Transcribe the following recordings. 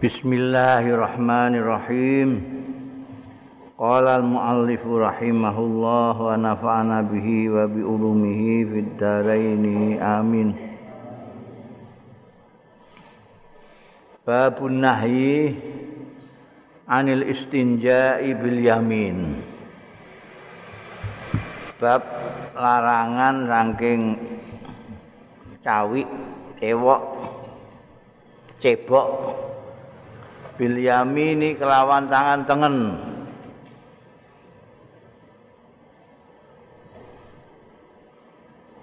Bismillahirrahmanirrahim. Qala al-muallif rahimahullah wa nafa'ana bihi wa bi ulumihi fid amin. Babun nahyi anil istinja'i bil yamin. Bab larangan rangking cawik, cewok, cebok bil yamini kelawan tangan tengen.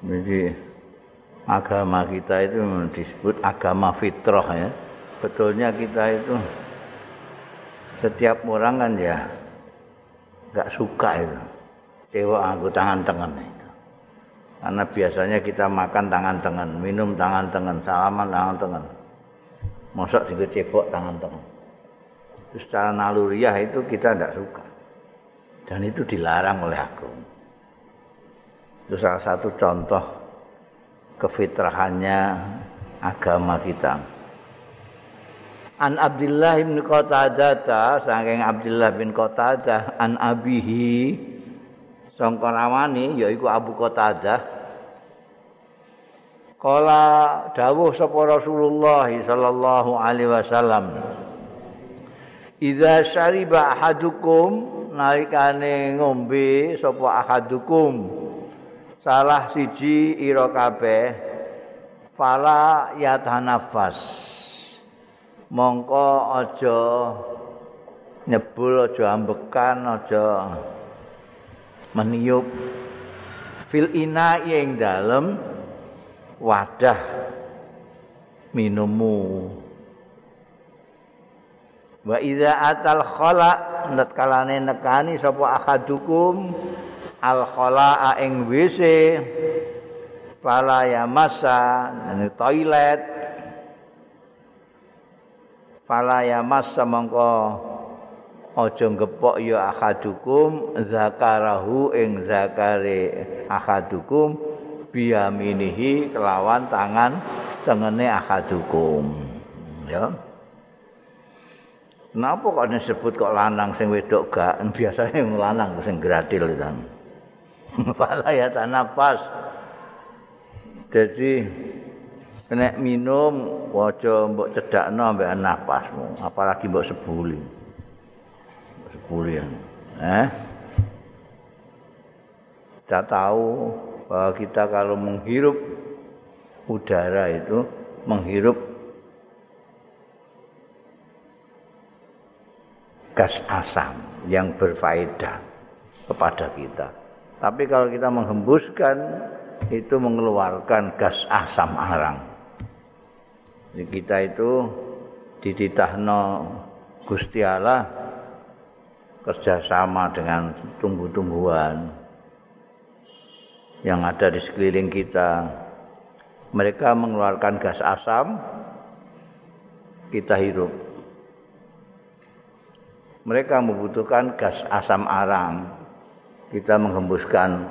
Jadi agama kita itu disebut agama fitrah ya. Betulnya kita itu setiap orang kan ya nggak suka itu cewek aku tangan tengen itu. Karena biasanya kita makan tangan tengen, minum tangan tengen, salaman tangan tengen. Mosok juga cebok tangan tengen. Secara naluriah itu kita tidak suka. Dan itu dilarang oleh aku. Itu salah satu contoh kefitrahannya agama kita. An Abdullah bin Qatadah saking Abdullah bin Qatadah an abihi sangka rawani yaiku Abu Qatadah Kala dawuh sapa Rasulullah sallallahu alaihi wasallam Idza syariba ahadukum nalikane ngombe sapa ahadukum. Salah siji ira kabeh fala yatanafas mongko aja nyebul aja ambekan aja meniup. Fil ina ing dalem wadah minumu wa idza atal khala ndat kalane nekani sapa ahadukum al khalaa ing WC pala ya masa toilet pala ya masa mongko aja ngepok ya ahadukum zakarahu ing zakare ahadukum biyaminihi kelawan tangan tengene ahadukum. Ya Kenapa kok disebut kok lanang sing wedok gak? Biasanya yang lanang sing gratil itu. Fala ya tanapas. Jadi kena minum waca mbok cedakno ambek napasmu, apalagi mbok sebuli. Sebuli Eh? Kita tahu bahwa kita kalau menghirup udara itu menghirup gas asam yang berfaedah kepada kita. Tapi kalau kita menghembuskan itu mengeluarkan gas asam arang. Jadi kita itu diditahno Gusti Allah kerjasama dengan tumbuh-tumbuhan yang ada di sekeliling kita. Mereka mengeluarkan gas asam, kita hirup mereka membutuhkan gas asam arang. Kita menghembuskan,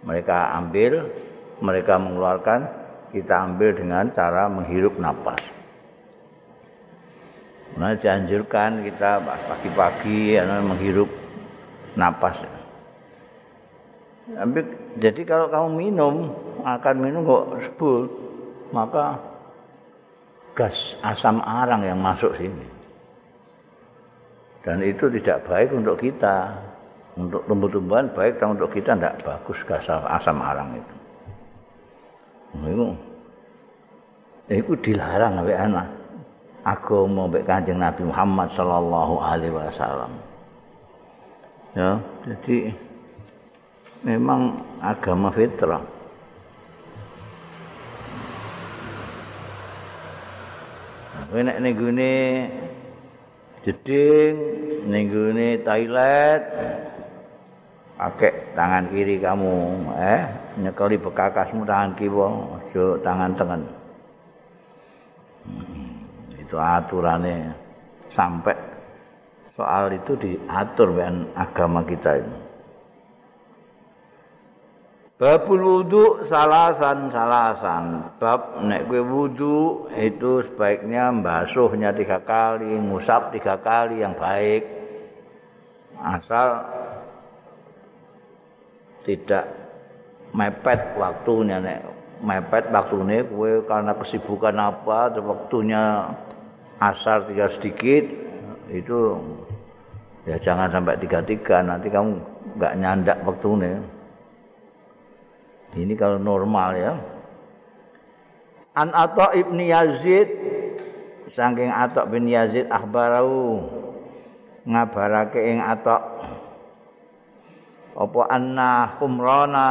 mereka ambil, mereka mengeluarkan, kita ambil dengan cara menghirup napas. Nah, dianjurkan kita pagi-pagi ya, menghirup napas. Jadi kalau kamu minum, akan minum kok sebul, maka gas asam arang yang masuk sini. Dan itu tidak baik untuk kita. Untuk tumbuh-tumbuhan baik tapi untuk kita tidak bagus gas asam arang itu. Itu itu dilarang oleh anak. Agama mbek Kanjeng Nabi Muhammad sallallahu alaihi wasallam. Ya jadi memang agama fitrah. Nek nek jeding ning gone toilet. Pakai tangan kiri kamu eh? Nyekeli bekakasmu tangan kiwa aja tangan tengen. Hmm, itu aturannya sampai soal itu diatur dengan agama kita ini Babul wudu salasan salasan. Bab nek kowe wudu itu sebaiknya mbasuhnya tiga kali, ngusap tiga kali yang baik. Asal tidak mepet waktunya nek mepet waktune kowe karena kesibukan apa waktunya asar tiga sedikit itu ya jangan sampai tiga tiga nanti kamu nggak nyandak waktunya. Ini kalau normal ya. An Atha ibni Yazid saking Atha bin Yazid akhbarau ngabarake ing Atha apa anna khumrana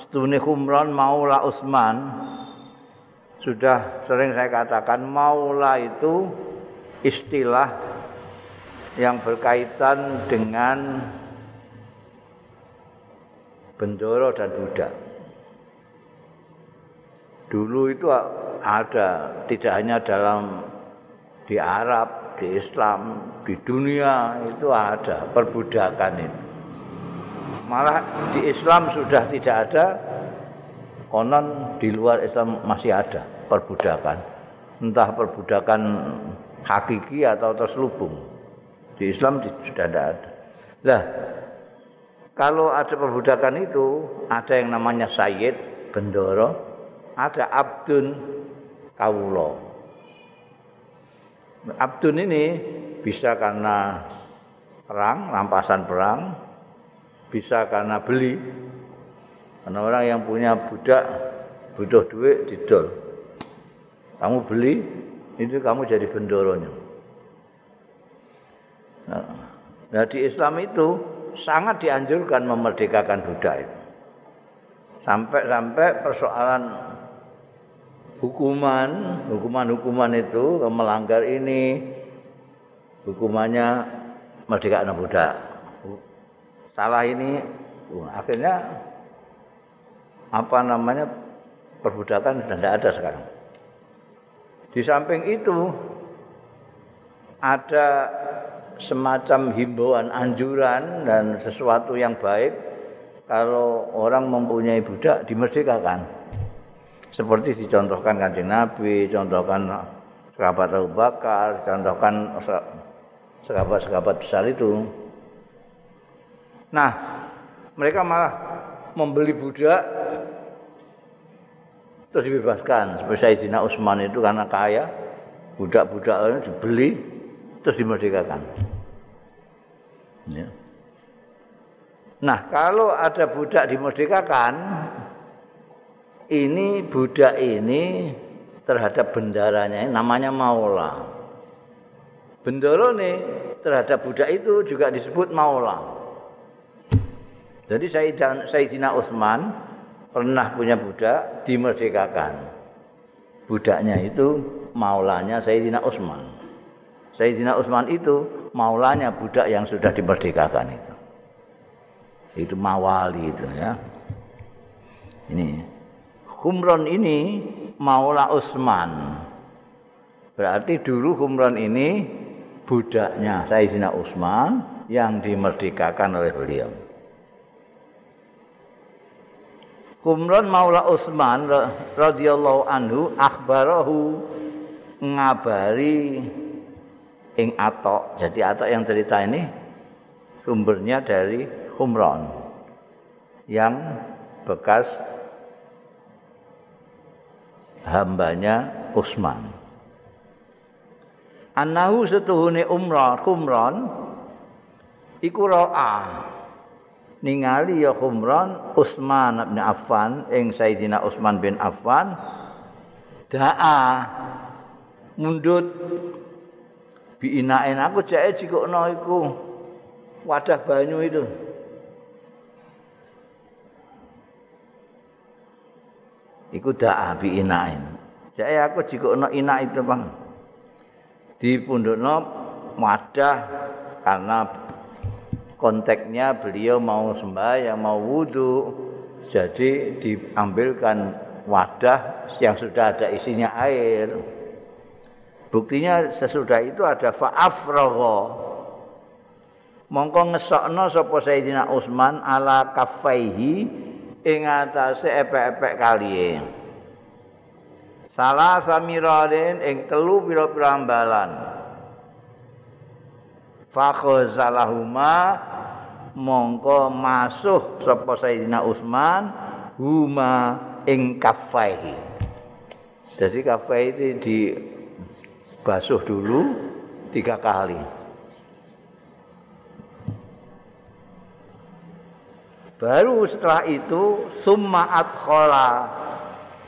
stune khumran maula Utsman sudah sering saya katakan maula itu istilah yang berkaitan dengan bendoro dan budak. Dulu itu ada tidak hanya dalam di Arab, di Islam, di dunia itu ada perbudakan itu. Malah di Islam sudah tidak ada, konon di luar Islam masih ada perbudakan. Entah perbudakan hakiki atau terselubung. Di Islam sudah tidak ada. Lah, kalau ada perbudakan itu, ada yang namanya Sayyid, Bendoro, ada abdun kawula. Abdun ini bisa karena perang, rampasan perang, bisa karena beli. Karena orang yang punya budak butuh duit didol. Kamu beli, itu kamu jadi bendoronya. Nah, di Islam itu sangat dianjurkan memerdekakan budak itu. Sampai-sampai persoalan hukuman, hukuman-hukuman itu melanggar ini hukumannya merdeka anak budak. Salah ini akhirnya apa namanya perbudakan sudah tidak ada sekarang. Di samping itu ada semacam himbauan anjuran dan sesuatu yang baik kalau orang mempunyai budak dimerdekakan. Seperti dicontohkan kanjeng Nabi, contohkan sahabat Abu Bakar, contohkan sahabat-sahabat besar itu. Nah, mereka malah membeli budak terus dibebaskan. Seperti Sayyidina Utsman itu karena kaya, budak-budak dibeli terus dimerdekakan. Ya. Nah, kalau ada budak dimerdekakan, ini budak ini terhadap bendaranya namanya maula. Bendoro nih terhadap budak itu juga disebut maula. Jadi Sayyidina Utsman pernah punya budak dimerdekakan. Budaknya itu maulanya Sayyidina Utsman. Sayyidina Utsman itu maulanya budak yang sudah dimerdekakan itu. Itu mawali itu ya. Ini Humron ini Maula Utsman. Berarti dulu Humron ini budaknya Sayyidina Utsman yang dimerdekakan oleh beliau. Humron Maula Utsman radhiyallahu anhu akhbarahu ngabari ing atok. Jadi atok yang cerita ini sumbernya dari Humron yang bekas hambanya Utsman. Anahu setuhune umrah kumron iku ra'a ningali ya kumron Utsman bin Affan ing Sayyidina Utsman bin Affan da'a mundut. Biinain aku cek cikokno iku. Wadah banyu itu iku da'a bi inain. Jadi aku jika ana ina itu Bang. Di pundukno wadah karena konteksnya beliau mau sembahyang, mau wudu. Jadi diambilkan wadah yang sudah ada isinya air. Buktinya sesudah itu ada fa'afragha. Mongko ngesokno sapa Sayyidina Utsman ala kaffaihi ing atase epek-epek kaliye salah samiraden ing telu pira-pira ambalan. Fakhazalahuma mongko masuh sapa Sayyidina Utsman huma ing kafaihi. Jadi kafai itu dibasuh dulu tiga kali Baru setelah itu summa adkhala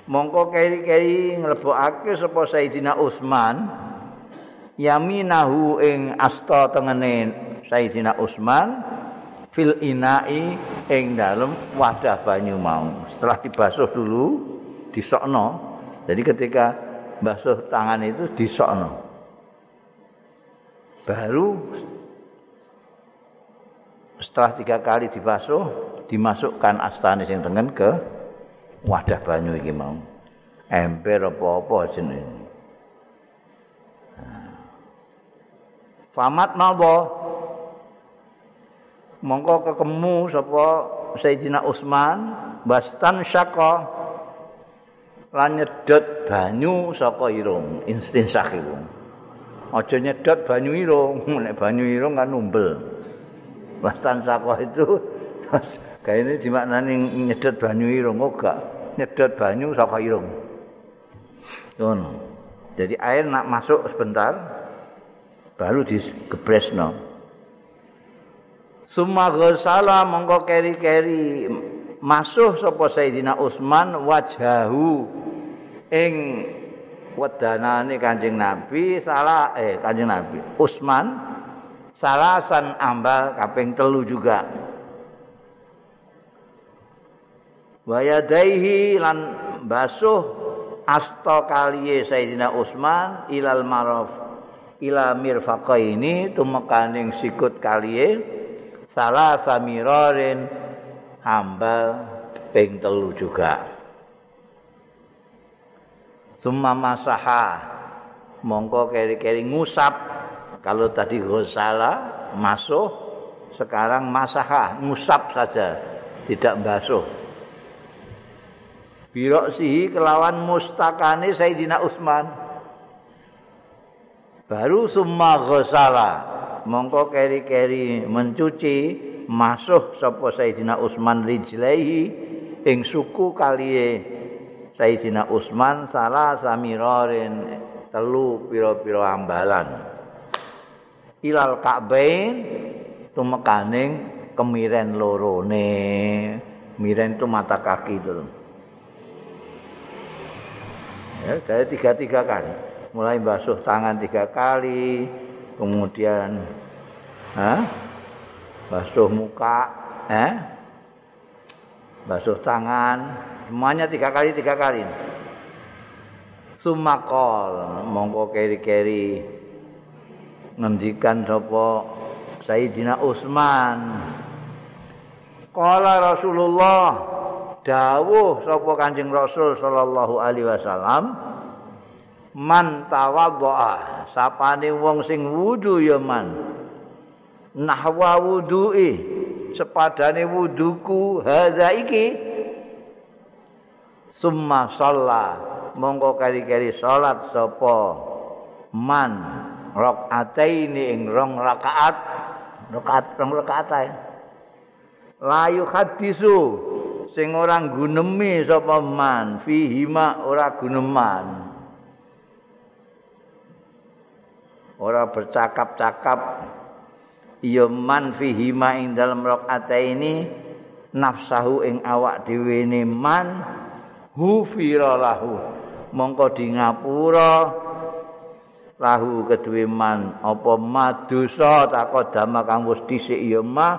mongko keri-keri nglebokake sapa Sayyidina Utsman yaminahu ing asta tengene Sayyidina Utsman fil inai ing dalem wadah banyu mau. Setelah dibasuh dulu disokno. Jadi ketika basuh tangan itu disokno. Baru setelah tiga kali dibasuh dimasukkan astane sing tengen ke wadah banyu iki mau. Ember apa-apa jenenge. Famat mawa mongko kekemu sapa Sayyidina Utsman bastan syaka lan nyedot banyu saka irung instinsak iku. Aja nyedot banyu irung, nek banyu irung kan numbel. Bastan syaka itu ini dimaknani nyedot banyu irung kok gak nyedot banyu saka irung. Ngono. Jadi air nak masuk sebentar baru digebresno. Summa ghasala mongko keri-keri masuk sapa Sayyidina Utsman wajahu ing wedanane Kanjeng Nabi salah eh Kanjeng Nabi Utsman salasan ambal kaping telu juga. Wayadaihi lan basuh asta kaliye Sayyidina Utsman ilal maraf ila mirfaqaini tumekaning sikut kaliye salah samirarin hambal ping telu juga. Summa masaha mongko keri-keri ngusap. Kalau tadi ghusala masuk sekarang masaha ngusap saja tidak basuh biroksihi kelawan mustakane Sayyidina Utsman. Baru summa ghasala mongko keri-keri mencuci masuk sapa Sayyidina Utsman rijlaihi ing suku kaliye Sayyidina Utsman salah samirarin telu pira-pira ambalan. Ilal ka'bain tumekaning kemiren lorone. Miren itu mata kaki itu ya, dari tiga-tiga kali mulai basuh tangan tiga kali kemudian ha? basuh muka eh? basuh tangan semuanya tiga kali tiga kali sumakol mongko keri-keri ngendikan sapa Sayyidina Utsman Qala Rasulullah dawuh sapa Kanjeng Rasul sallallahu alaihi wasallam man tawaddaa sapane wong sing wudu ya man. Nahwa wudu'i sepadane wuduku hadza iki. Summa shalla mongko kari-kari salat sapa man rakaataini ing rong rakaat rakaat rong rakaat ae. Layu hadisu sing ora gunemi sapa man fihima ora guneman. Ora bercakap-cakap ya man fihima ing dalem rakaat ini nafsahu ing awak dhewe ne man hufira lahu. Mongko di ngapura lahu kedue man apa madosa takodama kang wis dhisik ya ma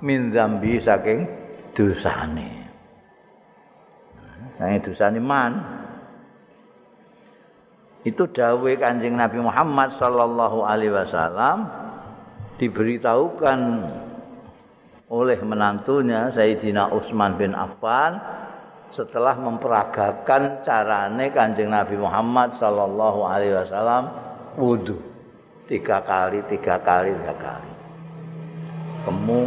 min zambi saking dosane Nah, dosane man. Itu dawuh Kanjeng Nabi Muhammad sallallahu alaihi wasallam diberitahukan oleh menantunya Sayyidina Utsman bin Affan setelah memperagakan carane Kanjeng Nabi Muhammad sallallahu alaihi wasallam wudu tiga kali tiga kali tiga kali. Kemu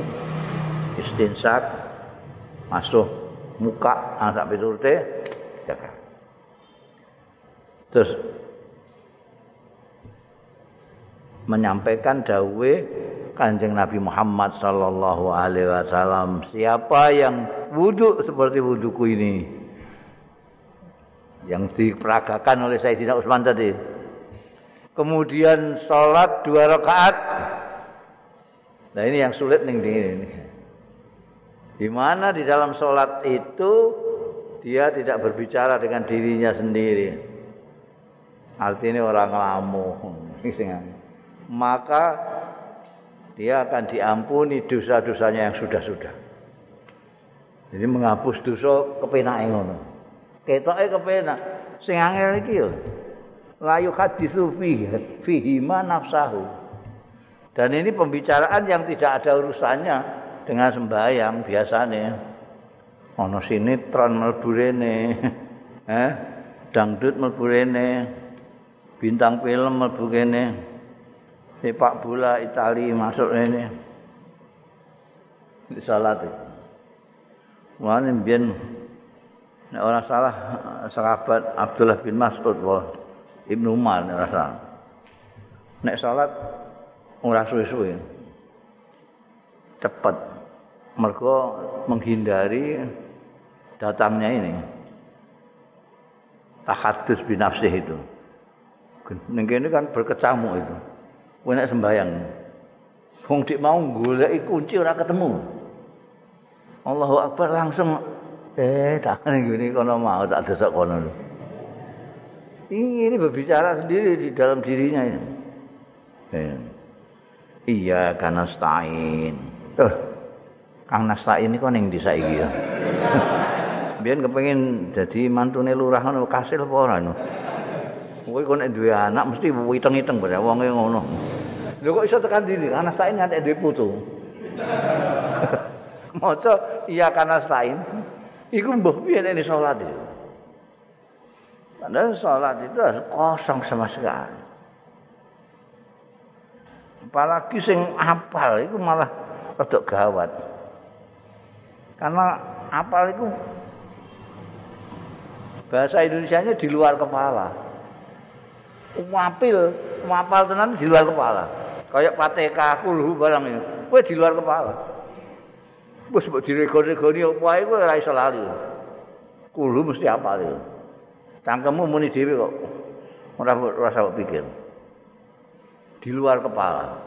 istinsak masuk muka anak piturute jaga. Terus menyampaikan dawe Kanjeng Nabi Muhammad sallallahu alaihi wasallam, siapa yang wudhu seperti wudhuku ini? Yang diperagakan oleh Sayyidina Utsman tadi. Kemudian sholat dua rakaat. Nah ini yang sulit nih ini. Di mana di dalam sholat itu dia tidak berbicara dengan dirinya sendiri. Artinya orang lamu. Maka dia akan diampuni dosa-dosanya yang sudah-sudah. Jadi menghapus dosa kepenake ngono. Ketoke kepenak. Sing angel iki yo. Layu hadisu fihi nafsahu. Dan ini pembicaraan yang tidak ada urusannya dengan sembahyang biasanya. Ono sinetron mlebu rene. Eh, dangdut mlebu rene. Bintang film mlebu kene. sepak bola Itali masuk ini di salat Wah ini biar orang salah sahabat Abdullah bin Mas'ud wah Ibnu Umar nek rasa nek salat ora suwe-suwe cepat mergo menghindari datangnya ini tahadus bin nafsih itu ini kan berkecamuk itu kowe nek sembayang wong dik mau golek kunci ora ketemu Allahu akbar langsung eh tak ngene kono mau tak desok kono ini berbicara sendiri di dalam dirinya ini. Eh. Iya karena stain. Tuh, Kang Nastain ini kok ning desa iki ya. Biyen kepengin dadi mantune lurah ngono kasil apa ora ngono. Kowe kok nek duwe anak mesti witeng-iteng bare wonge ngono. Lho kok iso tekan diri anak sain nganti duwe putu. Maca iya kana sain. Iku mbah piye nek salat iki. Padahal salat itu harus kosong sama sekali. Apalagi sing apal itu malah rada gawat. Karena apal itu bahasa Indonesia-nya di luar kepala. Wapil, wapal tenan di luar kepala. Kayak pateka kulhu barang ini. Kowe di luar kepala. Wis mbok dirego-regoni apa ae kowe ora iso lali. Kulhu mesti apa iki. Cangkemmu muni dhewe kok. Ora rasa pikir. Di luar kepala.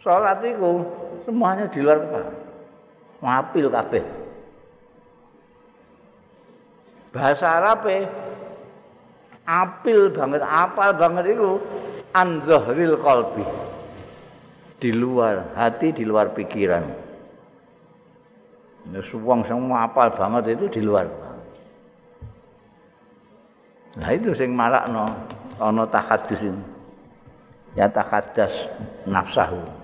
Salat iku semuanya di luar kepala. Wapil kabeh. Bahasa Arab apil banget, apal banget itu anzahril qalbi. Di luar hati, di luar pikiran. Nah, suwang semua apal banget itu di luar. Nah itu sing marakno ana takhaddus ini. Ya takaddas nafsahu.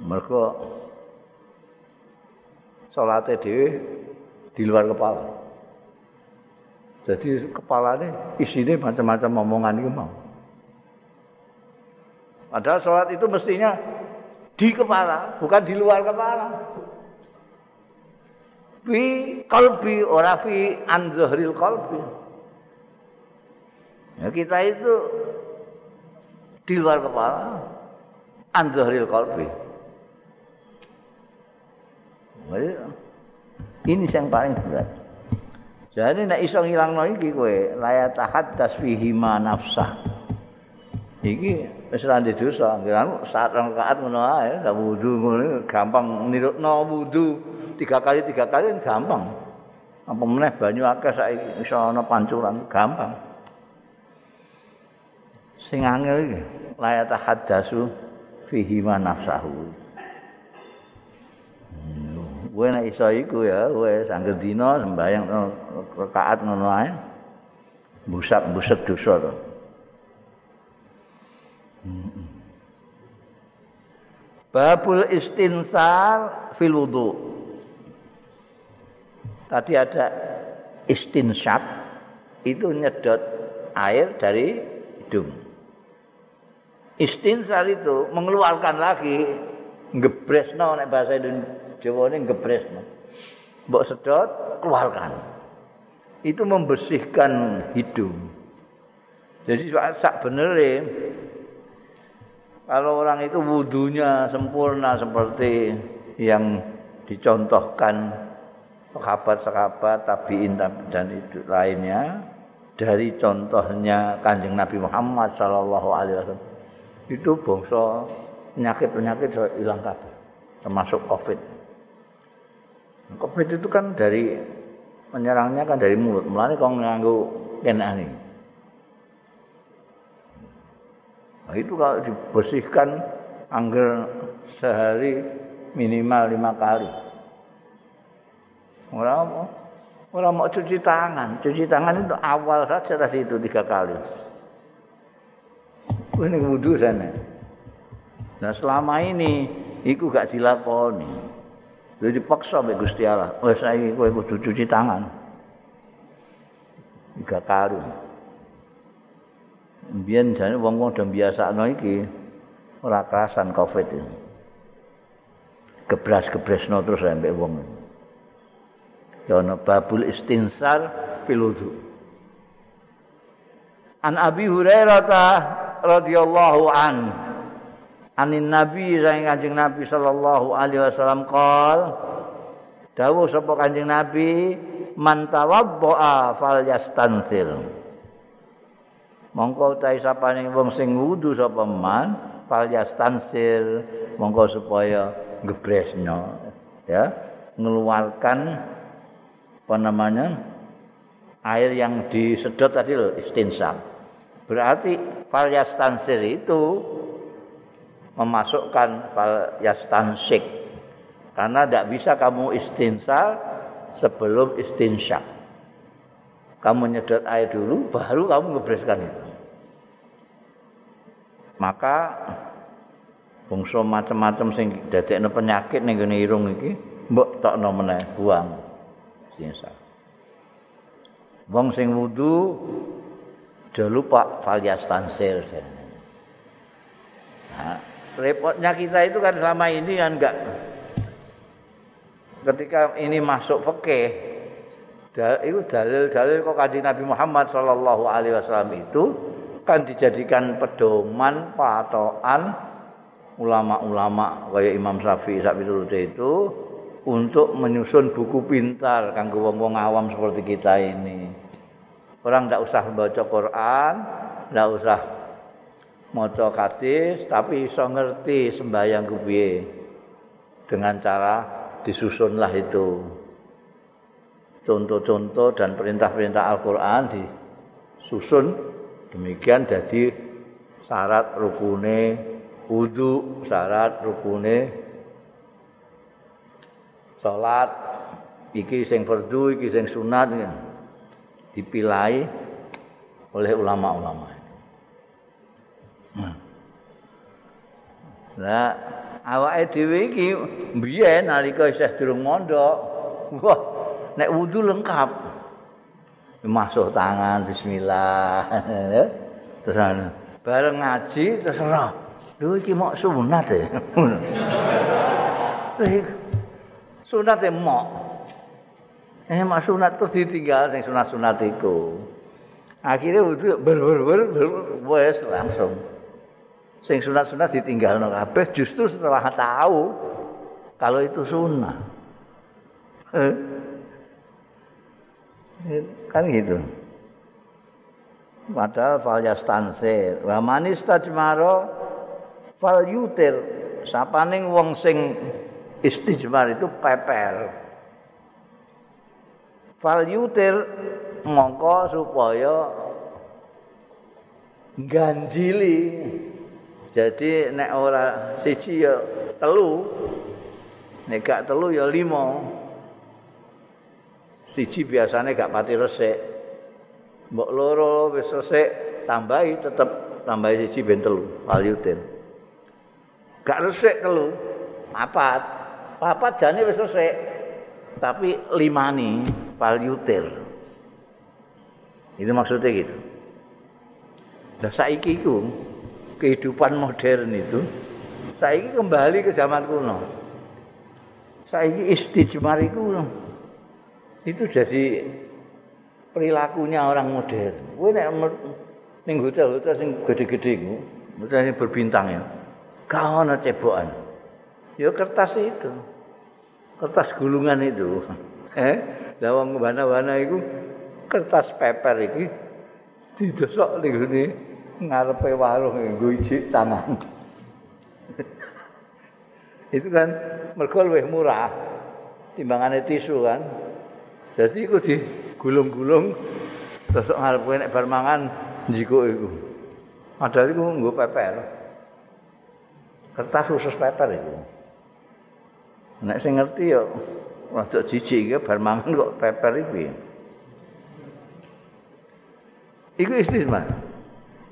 Mereka salate dhewe di luar kepala. Jadi kepalanya isinya macam-macam omongan itu mau. Padahal sholat itu mestinya di kepala, bukan di luar kepala. Fi kalbi, ora fi anzahril kalbi. Ya, kita itu di luar kepala, anzahril kalbi. Ini yang paling berat. Jadi nek iso ngilangno iki kowe layat tahaddas fihi ma nafsah. Iki wis ora ndek dosa, ngira saat rakaat ngono ae, tak wudu ngono gampang nirukno wudu tiga kali tiga kali gampang. Apa meneh banyu akeh saiki iso ana pancuran gampang. Sing angel iki layat tahaddasu fihi ma nafsahu. Kowe nek iso iku ya, kowe sangger dina sembayang rakaat ngono ae. Busak-busek dosa to. Babul istinsar fil wudu. Tadi ada istinsyak itu nyedot air dari hidung. Istinsar itu mengeluarkan lagi ngebresno nek bahasa Indonesia jawane gebresno. Mbok sedot, keluarkan. Itu membersihkan hidung. Jadi sak benere kalau orang itu wudhunya sempurna seperti yang dicontohkan sahabat-sahabat tabiin dan itu lainnya dari contohnya kanjeng Nabi Muhammad Shallallahu Alaihi Wasallam itu bangsa penyakit-penyakit hilang kabeh termasuk COVID. COVID itu kan dari menyerangnya kan dari mulut, mulanya kau nganggu kena ini. Nah, itu kalau dibersihkan angger sehari minimal lima kali. Orang mau, orang mau cuci tangan, cuci tangan itu awal saja tadi itu tiga kali. Ini wudhu sana. Nah selama ini iku gak dilakoni. Jadi dipaksa oleh Gusti Allah. Oh saya kowe kudu cuci tangan. Tiga kali. Biyen jane wong-wong do biasakno iki ora kerasan Covid ini. Gebras-gebresno terus sampe wong. Ya ana babul istinsar piludu. An Abi Hurairah radhiyallahu anhu anin nabi saing kanjeng nabi sallallahu alaihi wasallam qol dawuh sapa kanjeng nabi man tawaddoa falyastansir mongko utahe sapane wong sing wudu sapa man falyastansir mongko supaya gebresno ya mengeluarkan apa namanya air yang disedot tadi loh istinsam berarti falyastansir itu memasukkan fal yastansik. Karena tidak bisa kamu istinsal sebelum istinsyak kamu nyedot air dulu baru kamu ngebreskan itu. Maka bungsu macam-macam sing dadekno penyakit ning gone irung iki mbok tokno meneh buang. Istinsal. Wong sing wudu jangan lupa yastansir nah, repotnya kita itu kan selama ini kan enggak ketika ini masuk fikih itu dalil-dalil kok kanjeng Nabi Muhammad sallallahu alaihi wasallam itu kan dijadikan pedoman patokan ulama-ulama kayak Imam Syafi'i sak itu untuk menyusun buku pintar kanggo wong-wong awam seperti kita ini. Orang tidak usah membaca Quran, tidak usah maca hadis tapi iso ngerti sembahyang kuwi dengan cara disusunlah itu. Contoh-contoh dan perintah-perintah Al-Qur'an disusun. Demikian jadi syarat rukune wudu syarat rukune salat iki sing fardu iki sing sunat dipilai oleh ulama-ulama Lah awake dhewe iki biyen nalika isih durung mondok. Wah, nek wudu lengkap. Masuk tangan bismillah. terus bareng ngaji terus ora. Lho iki mok sunat e. sunat e mok. Eh mak sunat terus ditinggal sing sunat-sunat iku. Akhirnya wudu ber ber ber wes langsung. Sing sunat-sunat ditinggalno kabeh justru setelah tahu kalau itu sunnah. Kan gitu. Padahal fal yastansir wa manis tajmaro fal yutir sapaning wong sing istijmar itu peper. Fal yutir mongko supaya ganjili Jadi nek ora siji ya telu. Nek gak telu ya lima. Siji biasane gak pati resik. Mbok loro wis resik tambahi tetep tambahi siji ben telu valutin. Gak resik telu. Papat. Papat jane wis resik. Tapi limani valutir. Itu maksudnya gitu. Lah saiki iku kehidupan modern itu saiki kembali ke zaman kuno. saiki istijmar itu itu jadi perilakunya orang modern. Kowe nek ning hotel-hotel sing gede-gede iku, hotel berbintang ya. Gak ana cebokan. Ya kertas itu. Kertas gulungan itu. Eh, dawang wana-wana itu kertas paper iki didosok ning ngene ngarepe warung nggo ijik tangan. itu kan mergo luwih murah timbangane tisu kan. Jadi iku digulung-gulung terus ngarep kowe nek bar mangan njiko iku. Padahal iku nggo paper. Kertas khusus paper iku. Nek sing ngerti ya rada jijik iki bar mangan kok paper iki. Iku istisma.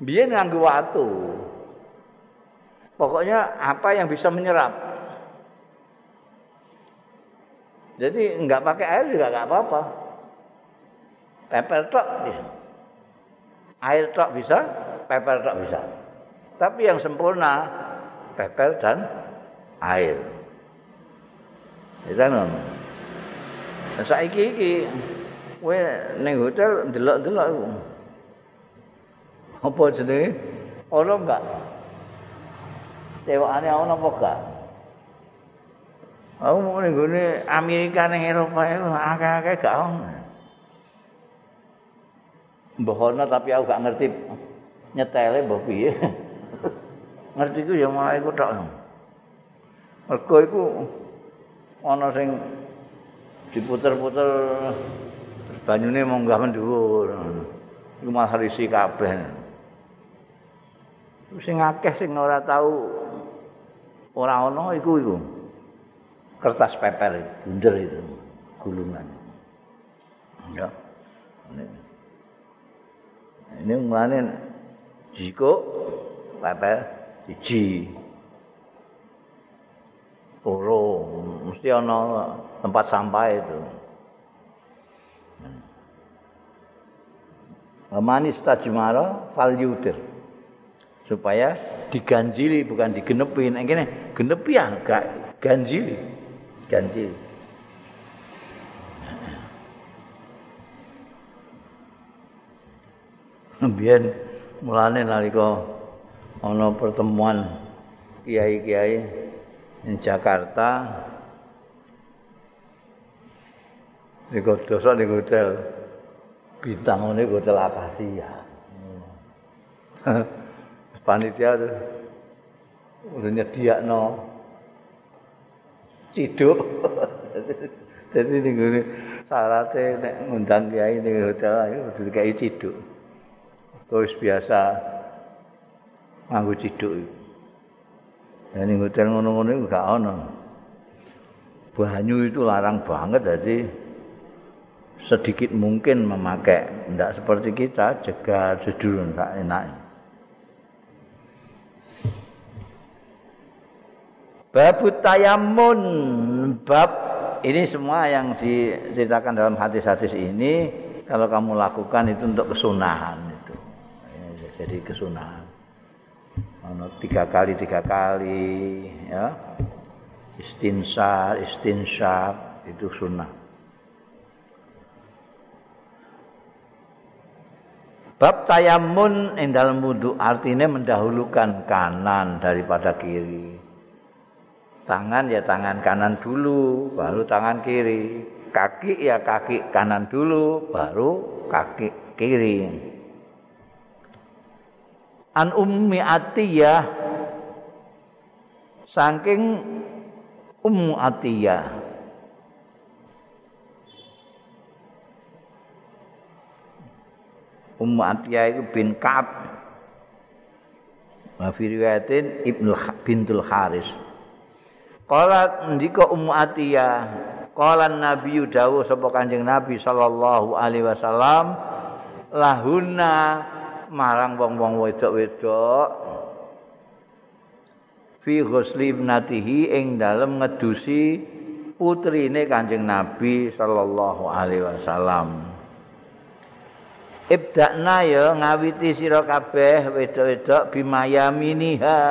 Biyen nganggo watu. Pokoknya apa yang bisa menyerap. Jadi enggak pakai air juga enggak apa-apa. Pepel tok bisa. Air tok bisa, pepel tok bisa. Tapi yang sempurna pepel dan air. Itu kan. Saiki iki kowe ning hotel ndelok-ndelok apa jenenge ana enggak cewekane ana apa enggak Aku mau ning gone Amerika ning Eropa itu akeh-akeh gak ono. Mbah tapi aku gak ngerti nyetele mbah piye. ngerti ku ya malah iku tok. Mergo iku ana sing diputer-puter banyune munggah mendhuwur. Iku malah risi kabeh. Sing akeh sing ora tau ora ana iku iku. Kertas paper bunder itu gulungan. Ya. Ini mulane jiko paper siji loro mesti ana tempat sampah itu. Manis tajmara fal yutir. Supaya diganjili bukan digenepin gini genepi ya gak ganjili. Ganjili. Biar mulane nalika ana pertemuan kiai-kiai di Jakarta di dosa di hotel bintang ini hotel akasia panitia udah nyediakno ciduk. Jadi nih gue syaratnya nek ngundang kiai nih hotel ayo udah kayak ciduk. Terus biasa nganggu ciduk ini hotel ngono-ngono itu gak ono. Banyu itu larang banget jadi sedikit mungkin memakai. Tidak seperti kita jaga sedulur tak enak Babut tayamun bab ini semua yang diceritakan dalam hadis-hadis ini kalau kamu lakukan itu untuk kesunahan itu. Jadi kesunahan. Tiga kali tiga kali ya istinsar istinsar itu sunnah. Bab tayamun ing dalam wudhu artinya mendahulukan kanan daripada kiri. Tangan ya tangan kanan dulu baru tangan kiri. Kaki ya kaki kanan dulu baru kaki kiri. An ummi atiyah. Saking ummu atiyah. Ummu atiyah itu bin ka'ab. Wa fi riwayatin ibnu bintul haris Qala ndika Ummu Atiyah, qala Nabi dawuh sapa Kanjeng Nabi sallallahu alaihi wasallam lahuna marang wong-wong wedok-wedok fi ghusli ibnatihi ing dalem ngedusi putrine Kanjeng Nabi sallallahu alaihi wasallam. Ibda'na ya ngawiti sira kabeh wedok-wedok bimayaminiha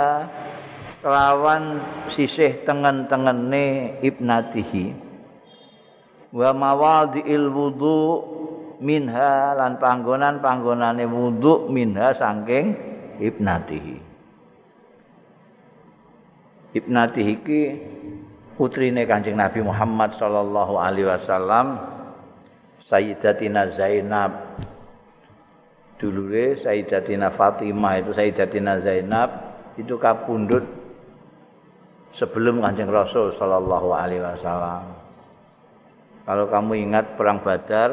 kelawan sisih tengen-tengene ibnatihi. Wa mawadhi'il wudu minha lan panggonan-panggonane wudu minha saking ibnatihi. Ibnatihi iki putrine Kanjeng Nabi Muhammad sallallahu alaihi wasallam Sayyidatina Zainab. Dulure Sayyidatina Fatimah itu Sayyidatina Zainab itu kapundhut sebelum Kanjeng Rasul sallallahu alaihi wasallam Kalau kamu ingat perang Badar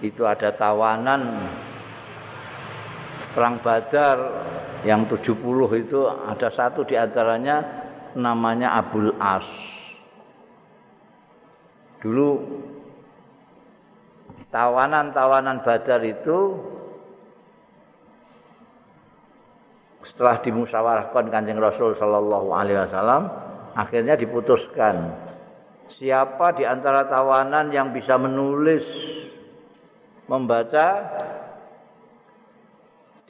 itu ada tawanan perang Badar yang 70 itu ada satu di antaranya namanya Abul As. Dulu tawanan-tawanan Badar itu setelah dimusyawarahkan Kanjeng Rasul sallallahu alaihi wasallam akhirnya diputuskan siapa di antara tawanan yang bisa menulis membaca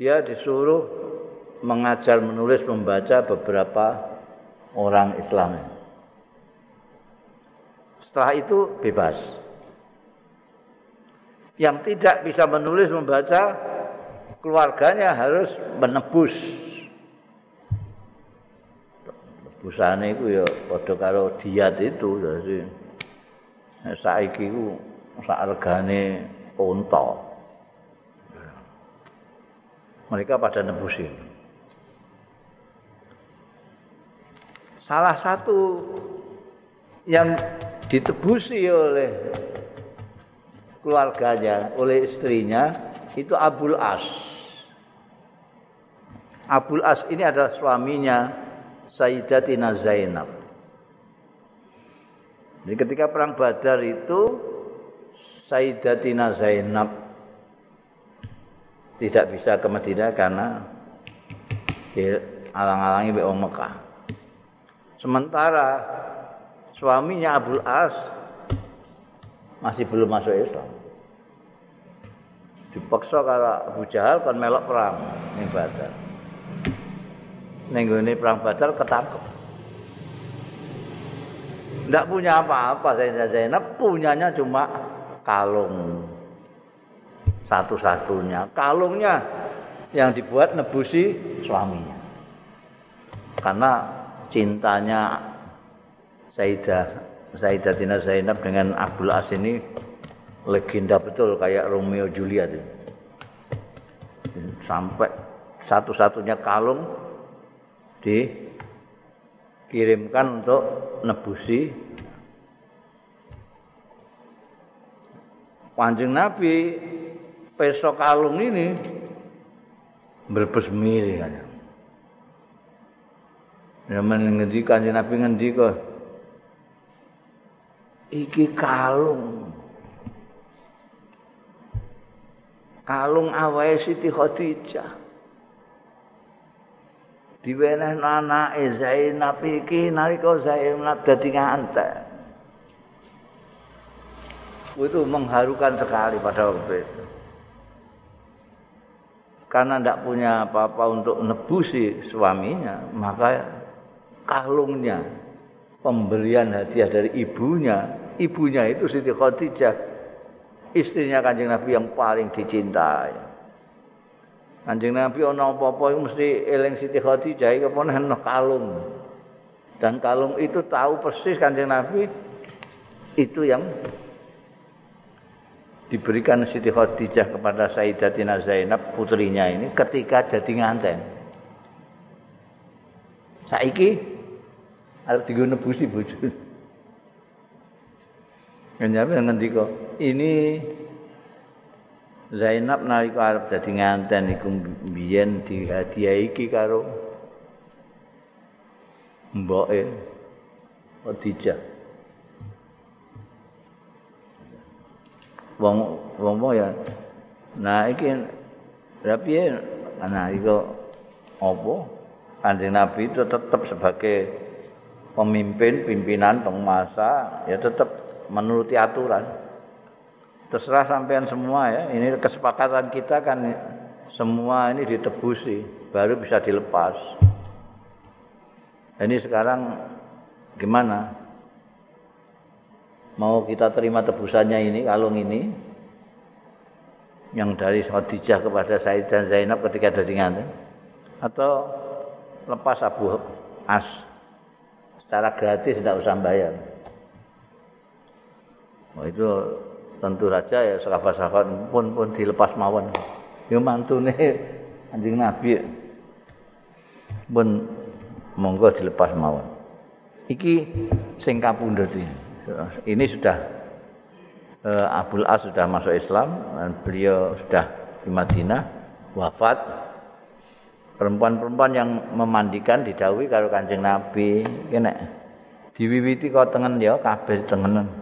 dia disuruh mengajar menulis membaca beberapa orang Islam. Setelah itu bebas. Yang tidak bisa menulis membaca keluarganya harus menebus. Busane iku ya padha karo diat itu dadi saiki ku sak regane unta mereka pada nebusin. Salah satu yang ditebusi oleh keluarganya oleh istrinya itu Abul As Abul As ini adalah suaminya Sayyidatina Zainab. Jadi ketika perang Badar itu Sayyidatina Zainab tidak bisa ke Madinah karena alang-alangi oleh Mekah. Sementara suaminya Abdul As masih belum masuk Islam. Dipaksa kalau Abu Jahal kan melok perang ini Badar. Nenggone perang Badar ketangkep. Tidak punya apa-apa Sayyidah Zainab, punyanya cuma kalung. Satu-satunya. Kalungnya yang dibuat nebusi suaminya. Karena cintanya Sayyidah Sayyidah Tina Zainab dengan Abdul As ini legenda betul kayak Romeo Juliet. Sampai satu-satunya kalung dikirimkan untuk nebusi Panjang Nabi peso kalung ini berbes milih kan. Zaman ngendi kanjeng Nabi ngendi kok. Iki kalung. Kalung awake Siti Khadijah. Diweneh anake Zainab iki nalika Zainab dadi ngantek. Itu mengharukan sekali pada waktu itu. Karena tidak punya apa-apa untuk nebusi suaminya, maka kalungnya, pemberian hadiah dari ibunya, ibunya itu Siti Khadijah, istrinya kanjeng Nabi yang paling dicintai. Kanjeng Nabi ana apa-apa iku mesti eling Siti Khadijah apa ana kalung. Dan kalung itu tahu persis Kanjeng Nabi itu yang diberikan Siti Khadijah kepada Sayyidatina Zainab putrinya ini ketika jadi nganten. Saiki arep digo nebusi bojone. Kanjeng Nabi ngendika, "Ini Zainab nalika arep dadi nganten iku biyen dihadiahi iki karo mboke Khadijah. Wong wong ya. Nah iki lha piye ana iku apa? Kanjeng Nabi itu tetap sebagai pemimpin pimpinan penguasa ya tetap menuruti aturan. Terserah sampean semua ya. Ini kesepakatan kita kan semua ini ditebusi, baru bisa dilepas. ini sekarang gimana mau kita terima tebusannya ini kalung ini yang dari Khadijah kepada Said dan Zainab ketika ada nganten atau lepas Abu As secara gratis tidak usah bayar. Oh, itu tentu saja ya sahabat-sahabat pun pun dilepas mawon. Ya mantune anjing Nabi pun monggo dilepas mawon. Iki sing kapundhut ini. Sudah uh, Abdul As sudah masuk Islam dan beliau sudah di Madinah wafat. Perempuan-perempuan yang memandikan didawi karo Kanjeng Nabi, kene diwiwiti kok tengen ya kabeh tengenan.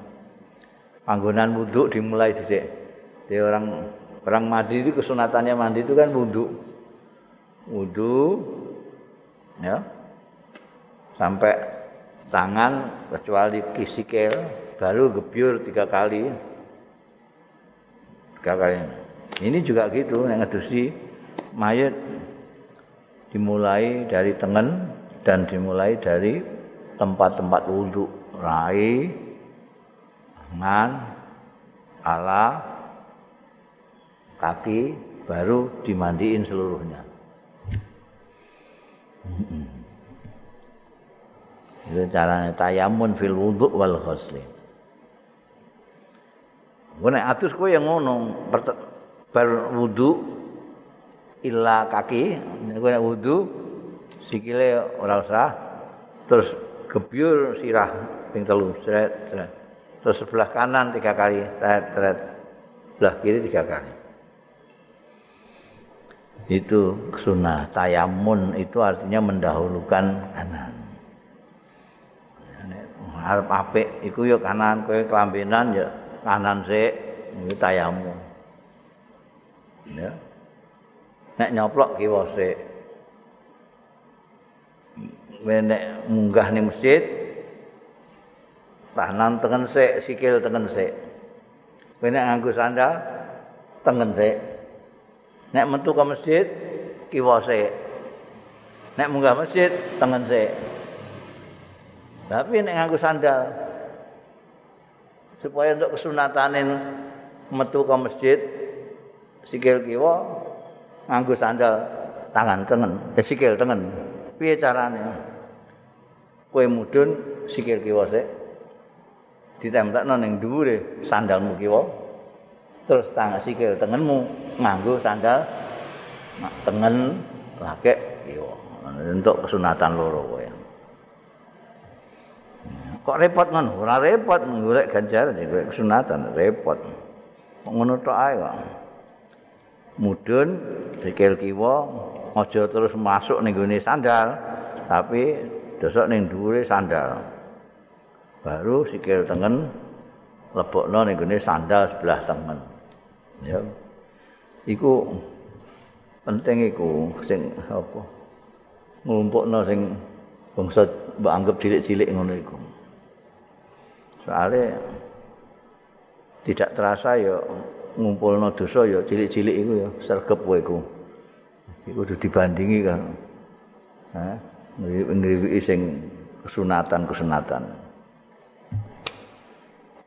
Panggonan wudhu dimulai dhisik. Dia orang orang mandi itu kesunatannya mandi itu kan wudhu. Wudhu ya. Sampai tangan kecuali kisikil baru gebyur tiga kali tiga kali ini juga gitu yang ngedusi mayat dimulai dari tengen dan dimulai dari tempat-tempat wudhu rai tangan ala kaki baru dimandiin seluruhnya. Itu caranya tayamun fil wudhu wal khusli Gue nek atus kowe yang ngono bar wudu illa kaki, kowe nek wudu sikile ora usah terus gebyur sirah ping telu sret sret. Terus sebelah kanan tiga kali sret sret. Sebelah kiri tiga kali. Itu sunnah tayamun itu artinya mendahulukan kanan. Harap apik iku yo kanan kowe kelambenan ya kanan sik iki tayamu. Ya. Nek nyoplok kiwa sik. Nek munggah ning masjid tahanan tengen sik, sikil tengen sik. Nek nganggo sandal tengen sik. Nek metu ke masjid kiwa sik. Nek munggah masjid tengen sik. Tapi nek nganggo sandal supaya untuk kesunatanin metu ke masjid sikil kiwa nganggo sandal tangan tengen eh, sikil tengen piye carane kowe mudun sikil kiwa sik ditemplekno ning dhuwure sandalmu kiwa. Terus tangan sikil tengenmu nganggo sandal tengen lagek kiwa. Untuk kesunatan loro kowe. Kok repot ngono? Ora repot golek ganjaran golek kesunatan repot. Ngono tok ae kok? Mudun sikil kiwa aja terus masuk ning sandal tapi dosok ning dhuwure sandal baru sikil tengen lebokno ning gone sandal sebelah tengen. Ya. Iku penting iku sing apa ngumpulno sing bangsa mbok anggap cilik-cilik ngono iku. Soalnya tidak terasa ya ngumpulno dosa ya cilik-cilik iku ya sergep kowe iku. Iku kudu dibandingi kan ha ngriwi sing kesunatan-kesunatan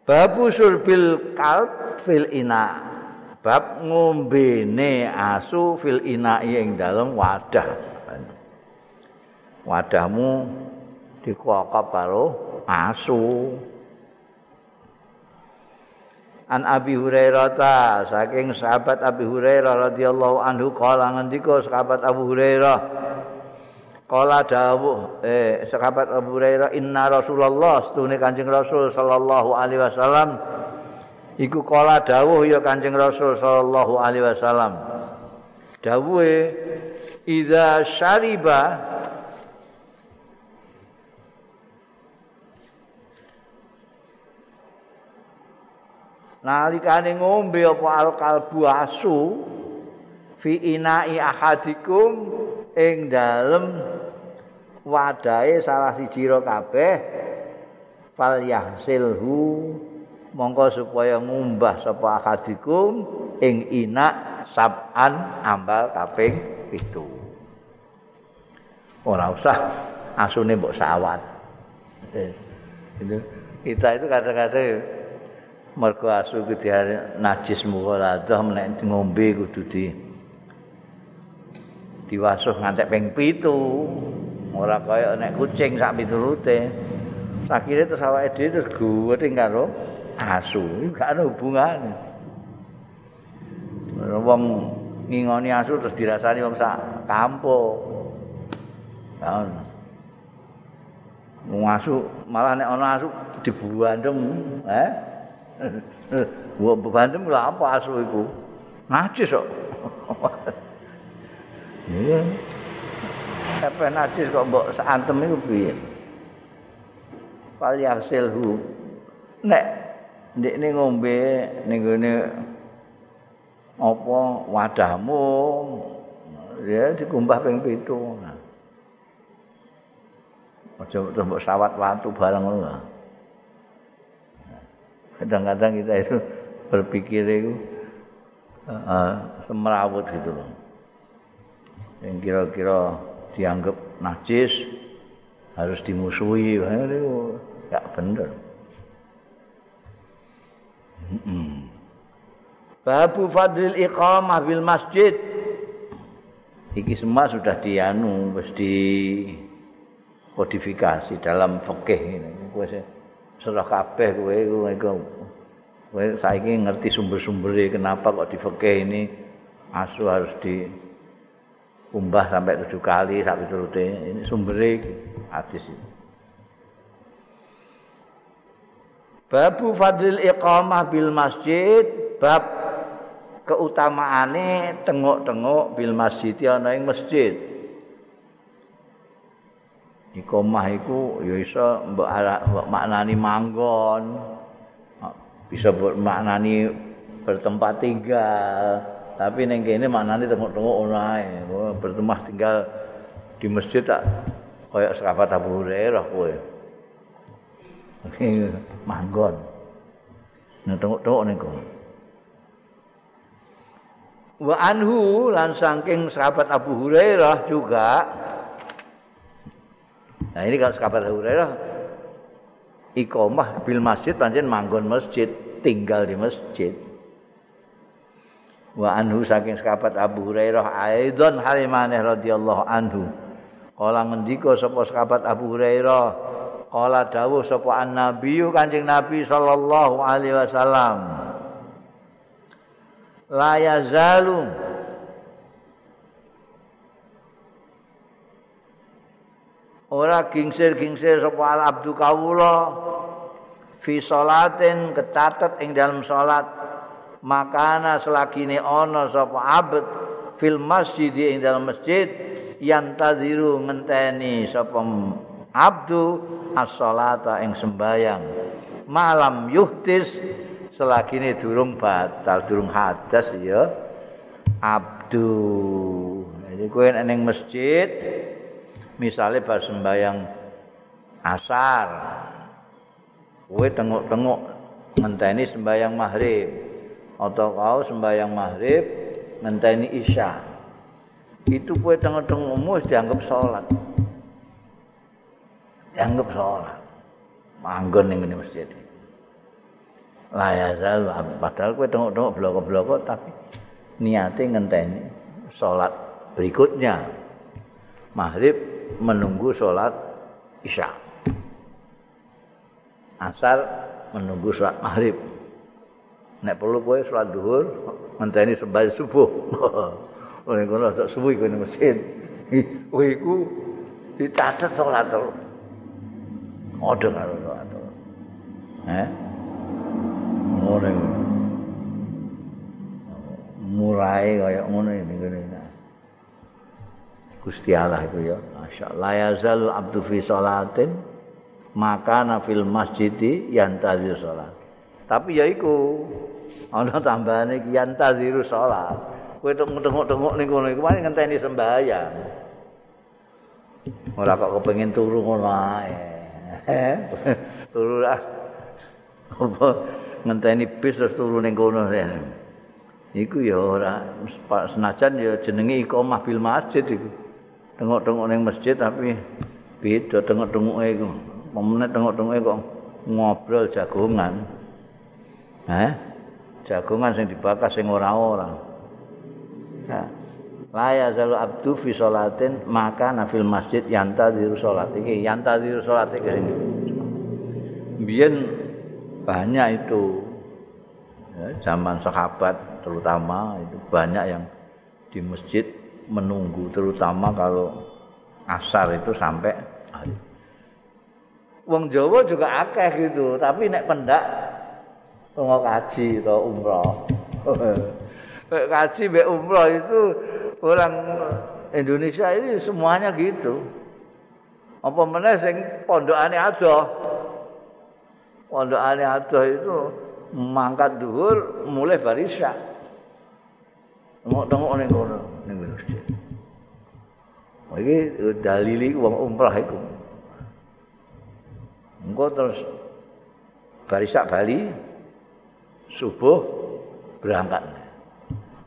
babu surbil kalb fil ina. Bab ngombene asu fil ina ing dalem wadah. Wadahmu dikokop karo asu. An Abi Hurairah ta saking sahabat Abi Hurairah radhiyallahu anhu kala ngendika sahabat Abu Hurairah kala dawuh eh sahabat Abu Hurairah inna Rasulullah stune Kanjeng Rasul sallallahu alaihi wasallam. Iku kala dawuh ya Kanjeng Rasul sallallahu alaihi wasallam. Dawuhe idza syariba nalikane ngombe apa al kalbu asu fi inai ahadikum ing dalem wadahe salah siji ro kabeh fal yahsilhu mongko supaya ngumbah sapa ahadikum ing ina saban ambal kaping pitu ora usah asune mbok sawat. Itu kita itu kadang-kadang mergo asu ku najis mughaladah menek ngombe kudu di diwasuh ngantek ping 7. Ora kaya nek kucing sak piturute. Sakire terus awake dhewe terus guweting karo asu. Gak ada hubungane. Wong ngingoni asu terus dirasani wong sak kampung. Ya. Asu malah nek ana asu dibuandem, eh? Wong bebantem lha apa asu iku? Najis kok. Iya. Apa najis kok mbok santem iku piye? Fal yasilhu. Nek ndekne ngombe ning gone apa wadahmu ya dikumbah ping 7. Aja terus mbok sawat watu bareng ngono. Kadang-kadang kita itu berpikir itu uh, semerawut gitu loh. yang kira-kira dianggap najis harus dimusuhi. Gak bener. Babu fadlil iqamah bil masjid. Iki semua sudah dianu Mesti di kodifikasi dalam fikih ini. Kowe serah kabeh kowe kowe saiki ngerti sumber-sumbere kenapa kok di fikih ini asu harus di umbah sampai tujuh kali sak piturute ini sumbere hadis ini. Babu fadlil iqamah bil masjid bab keutamaane tengok-tengok bil masjid ana ing masjid. Iqamah iku ya iso mbok maknani manggon. Bisa maknani bertempat tinggal. Tapi ning kene maknane tengok-tengok ora ae. Bertemah tinggal di masjid tak kaya sahabat Abu Hurairah kowe. Manggon. Nah tengok-tengok kono. Wa anhu lan saking sahabat Abu Hurairah juga Nah ini kalau sahabat Abu Hurairah iqamah bil masjid pancen manggon masjid, tinggal di masjid. Wa anhu saking sahabat Abu Hurairah aidon halimane radhiyallahu anhu. Kala ngendika sapa sahabat Abu Hurairah kala dawuh sapa annabiyyu kanjeng nabi sallallahu alaihi wasallam. La yazalu. Ora gingsir-gingsir sapa al abdu kawula fi salatin kecatet ing dalam salat makana selagine ana sapa abd fil masjid ing dalam masjid yang tadiru ngenteni sapa abdu as-salata ing sembayang. Malam yuhtis selagine durung batal durung hadas ya abdu. Jadi kowe ning masjid misalnya pas sembayang asar kowe tengok-tengok ngenteni sembayang maghrib atau kau sembahyang maghrib ngenteni isya. Itu kue tengah-tengah umum dianggap sholat. Dianggap sholat. Manggon yang ini masjid. Layazal padahal kue tengok-tengok bloko-bloko tapi niatnya ngenteni sholat berikutnya. Maghrib menunggu sholat isya. Asar menunggu sholat maghrib nek perlu kowe salat zuhur ngenteni sembahyang subuh. Oleh kono tak subuh iku ning masjid kowe iku dicatet salat terus ada karo salat eh ngono. Murai kaya ngono iki ngene. Gusti Allah itu ya masyaallah ya zal abdu fi salatin maka nafil masjidi yang tadi salat. Tapi ya iku ana tambahane iki yantaziru salat kowe tengok-tengok ning kono iku paling ngenteni sembahyang. Ora kok kepengin turu ngono ae. Turu lah. Apa ngenteni bis terus turu ning kono iku ya ora. Senajan ya jenenge iqamah bil masjid iku. Tengok-tengok ning masjid tapi beda tengok-tengoke iku. Pemene tengok-tengoke kok ngobrol jagongan. Eh jagongan sing dibakar sing ora-ora nah. la yazalu abdu fi sholatin maka nafil masjid yanta diru sholat iki yanta diru sholat iki biyen banyak itu ya, zaman sahabat terutama itu banyak yang di masjid menunggu terutama kalau asar itu sampai. Wong Jawa juga akeh gitu, tapi nek pendak mau kaji atau umroh. kaji be umroh itu orang Indonesia ini semuanya gitu. Apa meneh sing pondokane adoh. Pondokane adoh itu mangkat dhuwur mulai barisa. Tengok-tengok ning kono ning masjid. Iki dalili wong umrah iku. Engko terus barisa Bali subuh berangkat.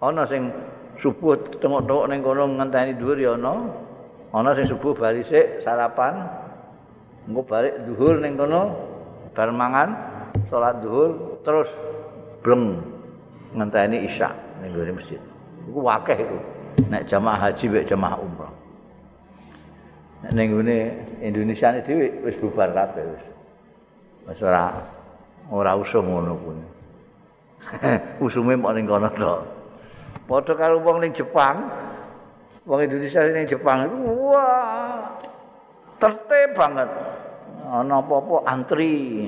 Ana sing subuh tengok-tengok ning kono ngenteni dhuwur ya ana. Ana sing subuh bali sik sarapan. Engko balik dhuwur ning kono bar mangan salat dhuwur terus bleng ngenteni isya ning gone masjid. Iku wakeh iku. Nek jamaah haji mek jamaah umrah. Nek ngene Indonesia ini dhewe wis bubar kabeh wis. Wis ora ora usum ngono kuwi. Usume mok ning kono tok. Padha karo wong ning Jepang. Wong Indonesia ning Jepang itu wah tertib banget. Ana apa-apa antri.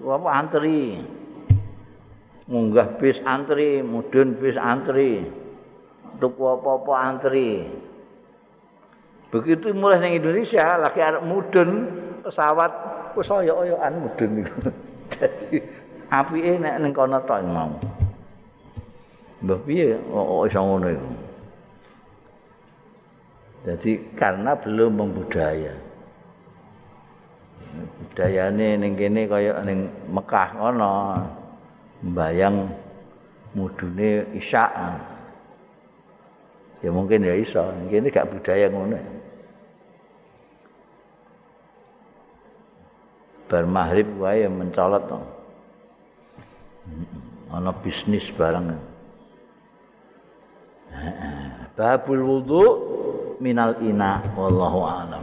Apa antri. Munggah bis antri, mudun bis antri. Tuku apa-apa antri. Begitu mulai ning Indonesia lagi arep mudun pesawat wis oyok-oyokan mudun niku. Dadi apike nek ning kono tok mau. Mbah piye kok iso ngono iku? Jadi karena belum membudaya. Budayane ning kene kaya ning Mekah kono. Mbayang mudune isya. Ya mungkin ya iso, kene gak budaya ngono. Bar maghrib wae mencolot to. Ana bisnis barang. babul wudu minal ina wallahu a'lam